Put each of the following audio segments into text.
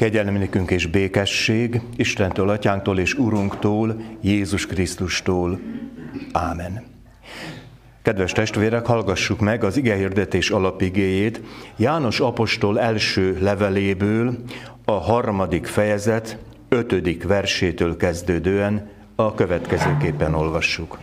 Kegyelem nékünk és békesség Istentől, Atyánktól és Urunktól, Jézus Krisztustól. Ámen. Kedves testvérek, hallgassuk meg az igehirdetés alapigéjét János apostol első leveléből, a harmadik fejezet, ötödik versétől kezdődően a következőképpen olvassuk.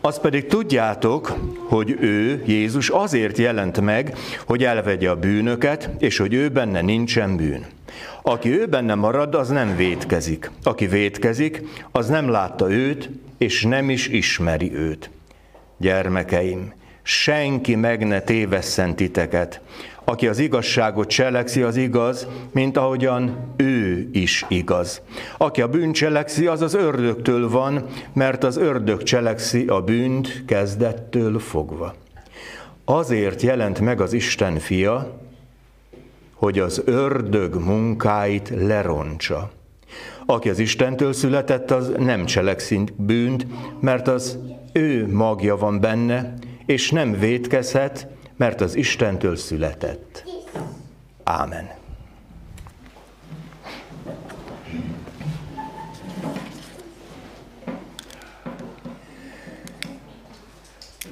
Azt pedig tudjátok, hogy ő, Jézus azért jelent meg, hogy elvegye a bűnöket, és hogy ő benne nincsen bűn. Aki ő benne marad, az nem vétkezik. Aki vétkezik, az nem látta őt, és nem is ismeri őt. Gyermekeim, senki meg ne tévesszen titeket. Aki az igazságot cselekszi, az igaz, mint ahogyan ő is igaz. Aki a bűn cselekszi, az az ördögtől van, mert az ördög cselekszi a bűnt kezdettől fogva. Azért jelent meg az Isten fia, hogy az ördög munkáit lerontsa. Aki az Istentől született, az nem cselekszi bűnt, mert az ő magja van benne, és nem vétkezhet, mert az Istentől született. Ámen.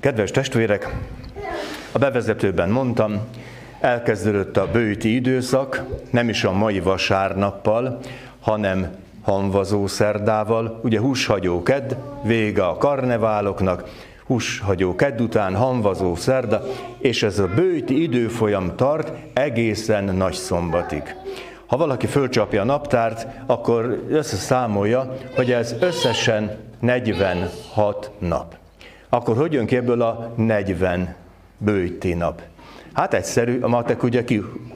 Kedves testvérek, a bevezetőben mondtam, elkezdődött a bőti időszak, nem is a mai vasárnappal, hanem hanvazó szerdával, ugye húshagyó kedd, vége a karneváloknak, húshagyó kedd után hanvazó szerda, és ez a bőti időfolyam tart egészen nagy szombatig. Ha valaki fölcsapja a naptárt, akkor összeszámolja, hogy ez összesen 46 nap. Akkor hogy jön ki ebből a 40 bőti nap? Hát egyszerű, a matek ugye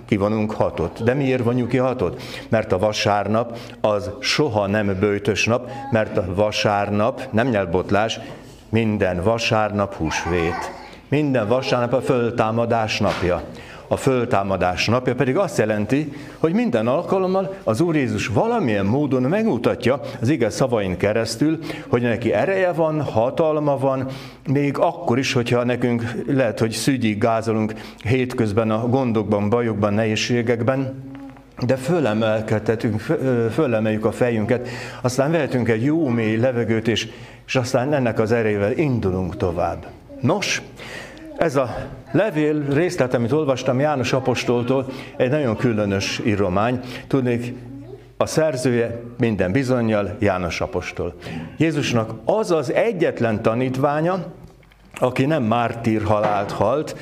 kivonunk hatot. De miért vonjuk ki hatot? Mert a vasárnap az soha nem bőtös nap, mert a vasárnap, nem nyelvbotlás, minden vasárnap húsvét. Minden vasárnap a föltámadás napja. A föltámadás napja pedig azt jelenti, hogy minden alkalommal az Úr Jézus valamilyen módon megmutatja az igaz szavain keresztül, hogy neki ereje van, hatalma van, még akkor is, hogyha nekünk lehet, hogy szügyig gázolunk hétközben a gondokban, bajokban, nehézségekben, de fölemelkedhetünk, fölemeljük a fejünket, aztán vehetünk egy jó mély levegőt, és, és aztán ennek az erével indulunk tovább. Nos, ez a levél részlet, amit olvastam János Apostoltól, egy nagyon különös íromány. Tudnék, a szerzője minden bizonyal János Apostol. Jézusnak az az egyetlen tanítványa, aki nem mártír halált halt,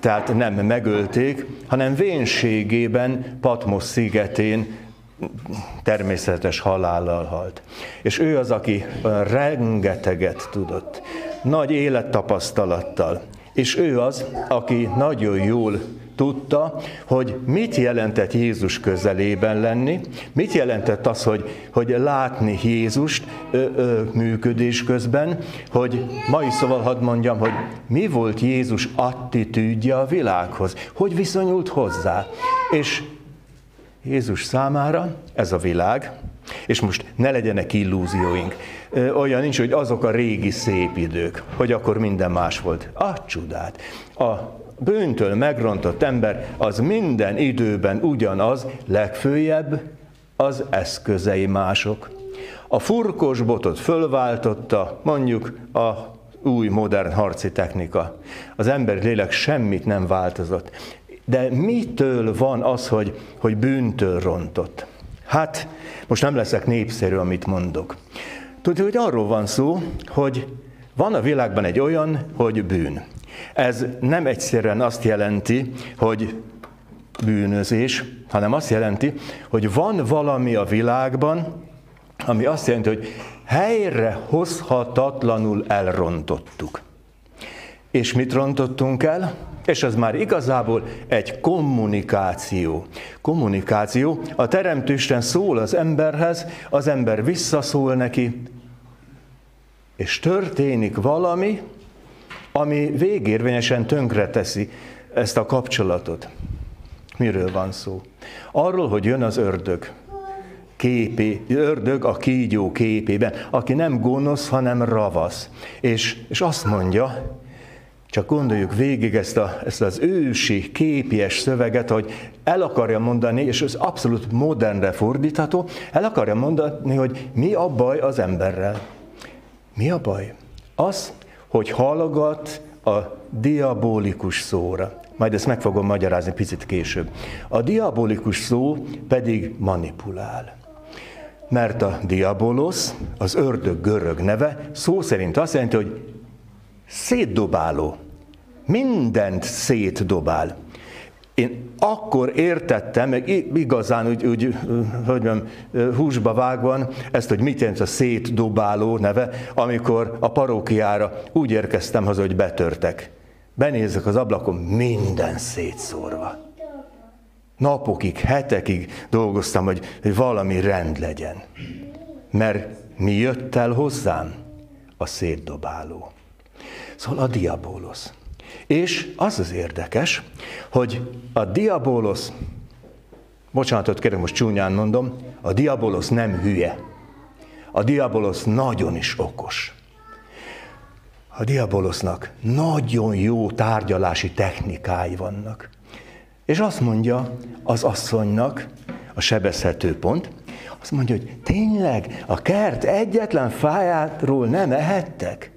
tehát nem megölték, hanem vénségében Patmos szigetén természetes halállal halt. És ő az, aki rengeteget tudott, nagy élettapasztalattal, és ő az, aki nagyon jól tudta, hogy mit jelentett Jézus közelében lenni, mit jelentett az, hogy, hogy látni Jézust ö, ö, működés közben, hogy mai szóval hadd mondjam, hogy mi volt Jézus attitűdje a világhoz, hogy viszonyult hozzá. És Jézus számára ez a világ, és most ne legyenek illúzióink. Olyan nincs, hogy azok a régi szép idők, hogy akkor minden más volt. A csodát! A bűntől megrontott ember az minden időben ugyanaz, legfőjebb az eszközei mások. A furkos botot fölváltotta mondjuk a új modern harci technika. Az emberi lélek semmit nem változott. De mitől van az, hogy, hogy bűntől rontott? Hát, most nem leszek népszerű, amit mondok. Tudja, hogy arról van szó, hogy van a világban egy olyan, hogy bűn. Ez nem egyszerűen azt jelenti, hogy bűnözés, hanem azt jelenti, hogy van valami a világban, ami azt jelenti, hogy helyre hozhatatlanul elrontottuk. És mit rontottunk el? És ez már igazából egy kommunikáció. Kommunikáció. A Teremtő szól az emberhez, az ember visszaszól neki, és történik valami, ami végérvényesen tönkreteszi ezt a kapcsolatot. Miről van szó? Arról, hogy jön az ördög. Képé, ördög a kígyó képében, aki nem gonosz, hanem ravasz. És, és azt mondja, Csak gondoljuk végig ezt, a, ezt az ősi, képies szöveget, hogy el akarja mondani, és ez abszolút modernre fordítható, el akarja mondani, hogy mi a baj az emberrel. Mi a baj? Az, hogy hallgat a diabolikus szóra. Majd ezt meg fogom magyarázni picit később. A diabolikus szó pedig manipulál. Mert a diabolosz, az ördög görög neve, szó szerint azt jelenti, hogy szétdobáló. Mindent szétdobál. Én akkor értettem, meg igazán úgy, úgy hogy mondjam, húsba vágvan ezt, hogy mit jelent a szétdobáló neve, amikor a parókiára úgy érkeztem haza, hogy betörtek. Benézek az ablakon, minden szétszórva. Napokig, hetekig dolgoztam, hogy, hogy valami rend legyen. Mert mi jött el hozzám? A szétdobáló. Szóval a diabólosz. És az az érdekes, hogy a diabólosz, bocsánatot kérem, most csúnyán mondom, a diabólosz nem hülye. A diabólosz nagyon is okos. A diabolosznak nagyon jó tárgyalási technikái vannak. És azt mondja az asszonynak, a sebezhető pont, azt mondja, hogy tényleg a kert egyetlen fájáról nem ehettek?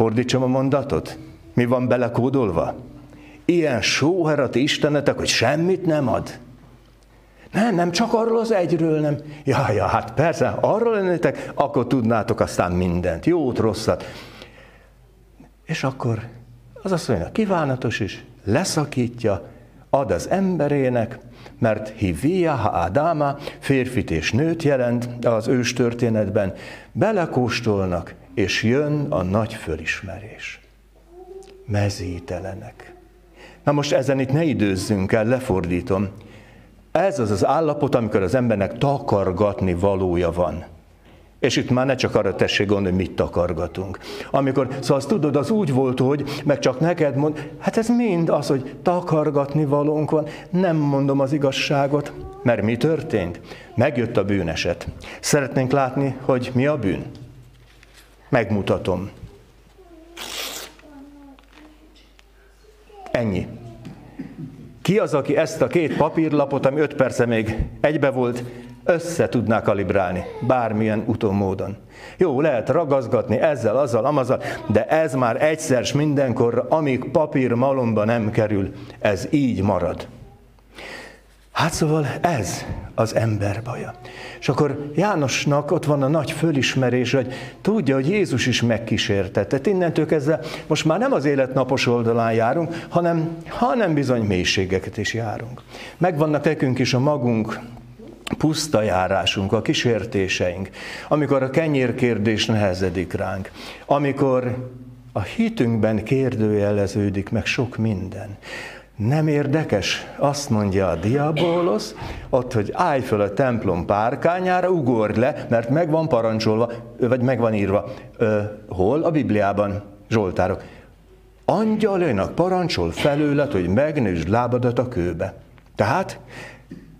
Fordítsam a mondatot. Mi van belekódolva? Ilyen sóherat istenetek, hogy semmit nem ad. Nem, nem csak arról az egyről, nem. Ja, ja, hát persze, arról lennétek, akkor tudnátok aztán mindent, jót, rosszat. És akkor az azt mondja, kívánatos is, leszakítja, ad az emberének, mert hivia ha Ádáma férfit és nőt jelent az ős történetben, belekóstolnak, és jön a nagy fölismerés. Mezítelenek. Na most ezen itt ne időzzünk el, lefordítom. Ez az az állapot, amikor az embernek takargatni valója van. És itt már ne csak arra tessék gondolni, mit takargatunk. Amikor, szóval azt tudod, az úgy volt, hogy meg csak neked mond, hát ez mind az, hogy takargatni valónk van. Nem mondom az igazságot, mert mi történt? Megjött a bűneset. Szeretnénk látni, hogy mi a bűn? Megmutatom. Ennyi. Ki az, aki ezt a két papírlapot, ami öt perce még egybe volt, össze tudná kalibrálni, bármilyen utómódon. Jó, lehet ragazgatni ezzel, azzal, amazzal, de ez már egyszer mindenkorra, amíg papír malomba nem kerül, ez így marad. Hát szóval ez az ember baja. És akkor Jánosnak ott van a nagy fölismerés, hogy tudja, hogy Jézus is megkísértette. Tehát innentől kezdve most már nem az élet napos oldalán járunk, hanem, hanem bizony mélységeket is járunk. Megvannak nekünk is a magunk puszta járásunk, a kísértéseink, amikor a kenyérkérdés nehezedik ránk, amikor a hitünkben kérdőjeleződik meg sok minden. Nem érdekes? Azt mondja a diabolosz, ott, hogy állj föl a templom párkányára, ugorj le, mert meg van parancsolva, vagy meg van írva. Ö, hol? A Bibliában, Zsoltárok. Angyalőnak parancsol felőled, hogy megnősd lábadat a kőbe. Tehát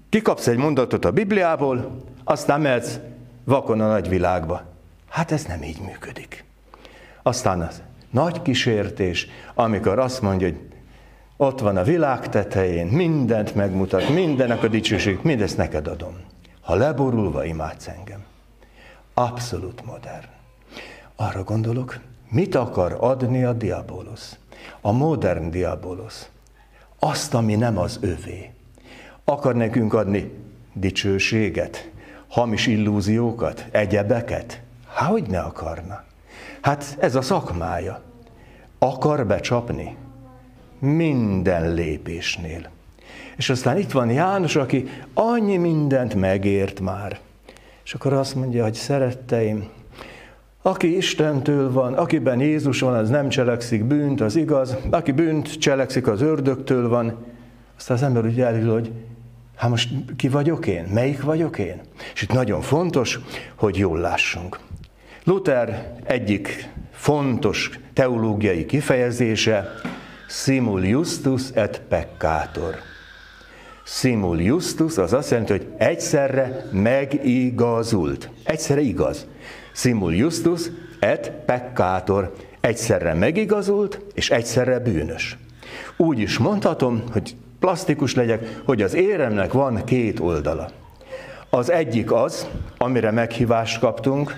kikapsz egy mondatot a Bibliából, aztán mehetsz vakon a nagyvilágba. Hát ez nem így működik. Aztán az nagy kísértés, amikor azt mondja, hogy ott van a világ tetején, mindent megmutat, mindenek a dicsőség, mindezt neked adom. Ha leborulva imádsz engem. Abszolút modern. Arra gondolok, mit akar adni a diabolosz? A modern diabolosz. Azt, ami nem az övé. Akar nekünk adni dicsőséget, hamis illúziókat, egyebeket? Há, hogy ne akarna? Hát ez a szakmája. Akar becsapni? Minden lépésnél. És aztán itt van János, aki annyi mindent megért már. És akkor azt mondja, hogy szeretteim, aki Istentől van, akiben Jézus van, az nem cselekszik bűnt, az igaz. Aki bűnt cselekszik, az ördögtől van. Aztán az ember úgy elhűl, hogy hát most ki vagyok én? Melyik vagyok én? És itt nagyon fontos, hogy jól lássunk. Luther egyik fontos teológiai kifejezése, simul justus et peccator. Simul justus az azt jelenti, hogy egyszerre megigazult. Egyszerre igaz. Simul justus et peccator. Egyszerre megigazult, és egyszerre bűnös. Úgy is mondhatom, hogy plastikus legyek, hogy az éremnek van két oldala. Az egyik az, amire meghívást kaptunk,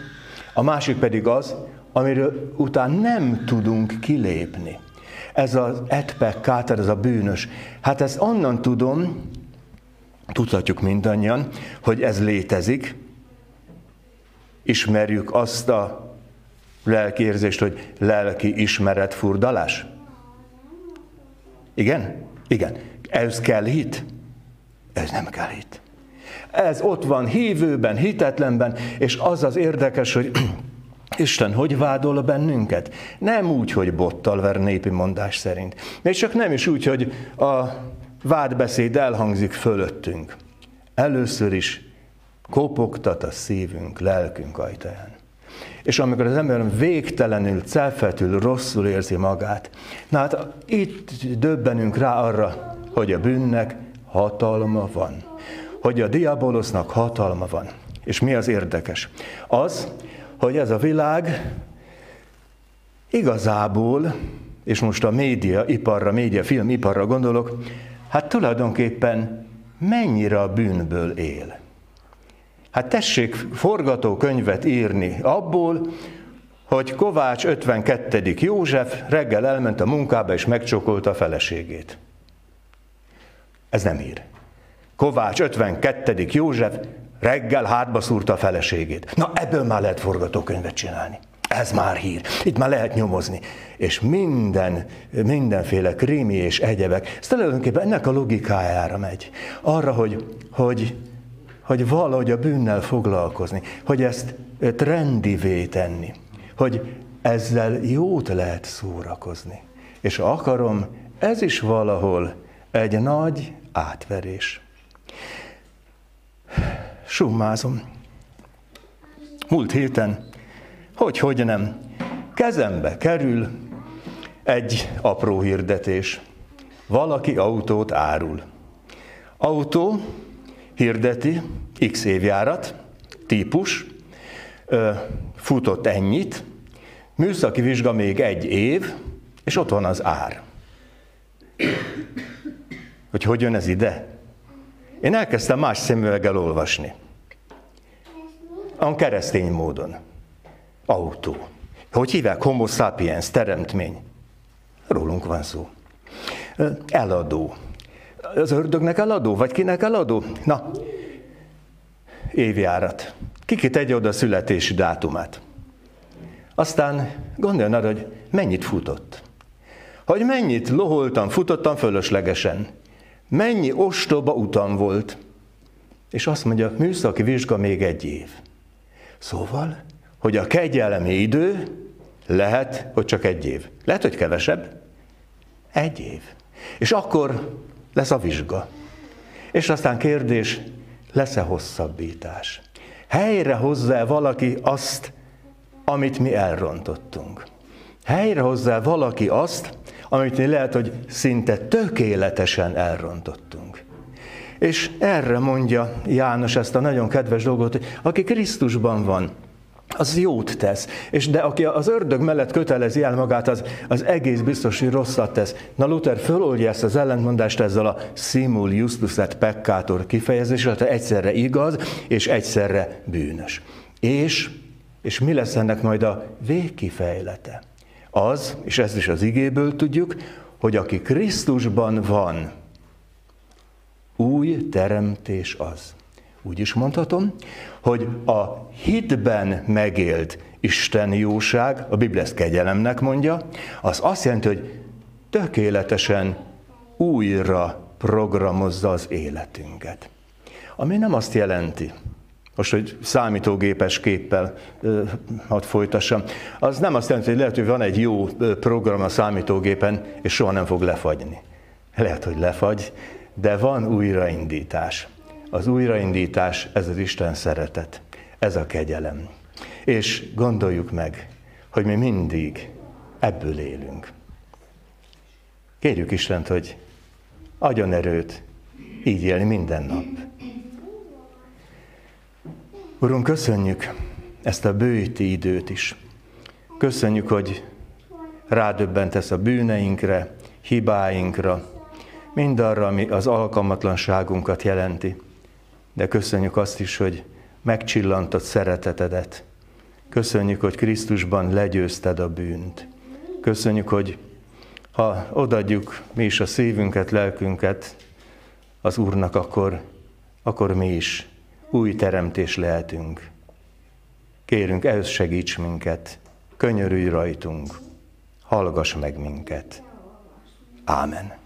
a másik pedig az, amiről után nem tudunk kilépni. Ez az etpek káter, ez a bűnös. Hát ezt onnan tudom, tudhatjuk mindannyian, hogy ez létezik, ismerjük azt a lelkiérzést, hogy lelki ismeret furdalás. Igen? Igen. Ez kell hit? Ez nem kell hit. Ez ott van hívőben, hitetlenben, és az az érdekes, hogy Isten hogy vádol bennünket? Nem úgy, hogy bottal ver népi mondás szerint. És csak nem is úgy, hogy a vádbeszéd elhangzik fölöttünk. Először is kopogtat a szívünk, lelkünk ajtaján. És amikor az ember végtelenül, celfetül, rosszul érzi magát, na hát itt döbbenünk rá arra, hogy a bűnnek hatalma van. Hogy a diabolosznak hatalma van. És mi az érdekes? Az, hogy ez a világ igazából, és most a média iparra, média film iparra gondolok, hát tulajdonképpen mennyire a bűnből él. Hát tessék forgatókönyvet írni abból, hogy Kovács 52. József reggel elment a munkába és megcsokolta a feleségét. Ez nem ír. Kovács 52. József reggel hátba szúrta a feleségét. Na ebből már lehet forgatókönyvet csinálni. Ez már hír. Itt már lehet nyomozni. És minden, mindenféle krimi és egyebek. Ez tulajdonképpen ennek a logikájára megy. Arra, hogy, hogy, hogy valahogy a bűnnel foglalkozni. Hogy ezt trendivé tenni. Hogy ezzel jót lehet szórakozni. És akarom, ez is valahol egy nagy átverés. Summázom. Múlt héten, hogy hogy nem, kezembe kerül egy apró hirdetés. Valaki autót árul. Autó hirdeti X évjárat, típus, futott ennyit, műszaki vizsga még egy év, és ott van az ár. Hogy hogy jön ez ide? Én elkezdtem más szemüveggel olvasni. A keresztény módon. Autó. Hogy hívják? Homo sapiens, teremtmény. Rólunk van szó. Eladó. Az ördögnek eladó? Vagy kinek eladó? Na, évjárat. Kiki tegye oda a születési dátumát. Aztán gondoljon arra, hogy mennyit futott. Hogy mennyit loholtam, futottam fölöslegesen. Mennyi ostoba utam volt. És azt mondja, műszaki vizsga még egy év. Szóval, hogy a kegyelmi idő lehet, hogy csak egy év. Lehet, hogy kevesebb. Egy év. És akkor lesz a vizsga. És aztán kérdés, lesz-e hosszabbítás? Helyre hozza valaki azt, amit mi elrontottunk? Helyre hozza valaki azt, amit mi lehet, hogy szinte tökéletesen elrontottunk? És erre mondja János ezt a nagyon kedves dolgot, hogy aki Krisztusban van, az jót tesz. És de aki az ördög mellett kötelezi el magát, az, az egész biztos, hogy rosszat tesz. Na Luther föloldja ezt az ellentmondást ezzel a simul justus et peccator kifejezéssel, tehát egyszerre igaz, és egyszerre bűnös. És, és mi lesz ennek majd a végkifejlete? Az, és ezt is az igéből tudjuk, hogy aki Krisztusban van, új teremtés az. Úgy is mondhatom, hogy a hitben megélt Isten jóság, a Biblia ezt kegyelemnek mondja, az azt jelenti, hogy tökéletesen újra programozza az életünket. Ami nem azt jelenti, most, hogy számítógépes képpel hadd folytassam, az nem azt jelenti, hogy lehet, hogy van egy jó program a számítógépen, és soha nem fog lefagyni. Lehet, hogy lefagy, de van újraindítás. Az újraindítás, ez az Isten szeretet, ez a kegyelem. És gondoljuk meg, hogy mi mindig ebből élünk. Kérjük Istent, hogy adjon erőt így élni minden nap. Urunk, köszönjük ezt a bőti időt is. Köszönjük, hogy rádöbbentesz a bűneinkre, hibáinkra, mindarra, ami az alkalmatlanságunkat jelenti. De köszönjük azt is, hogy megcsillantott szeretetedet. Köszönjük, hogy Krisztusban legyőzted a bűnt. Köszönjük, hogy ha odadjuk mi is a szívünket, lelkünket az Úrnak, akkor, akkor mi is új teremtés lehetünk. Kérünk, ehhez segíts minket, könyörülj rajtunk, hallgass meg minket. Ámen.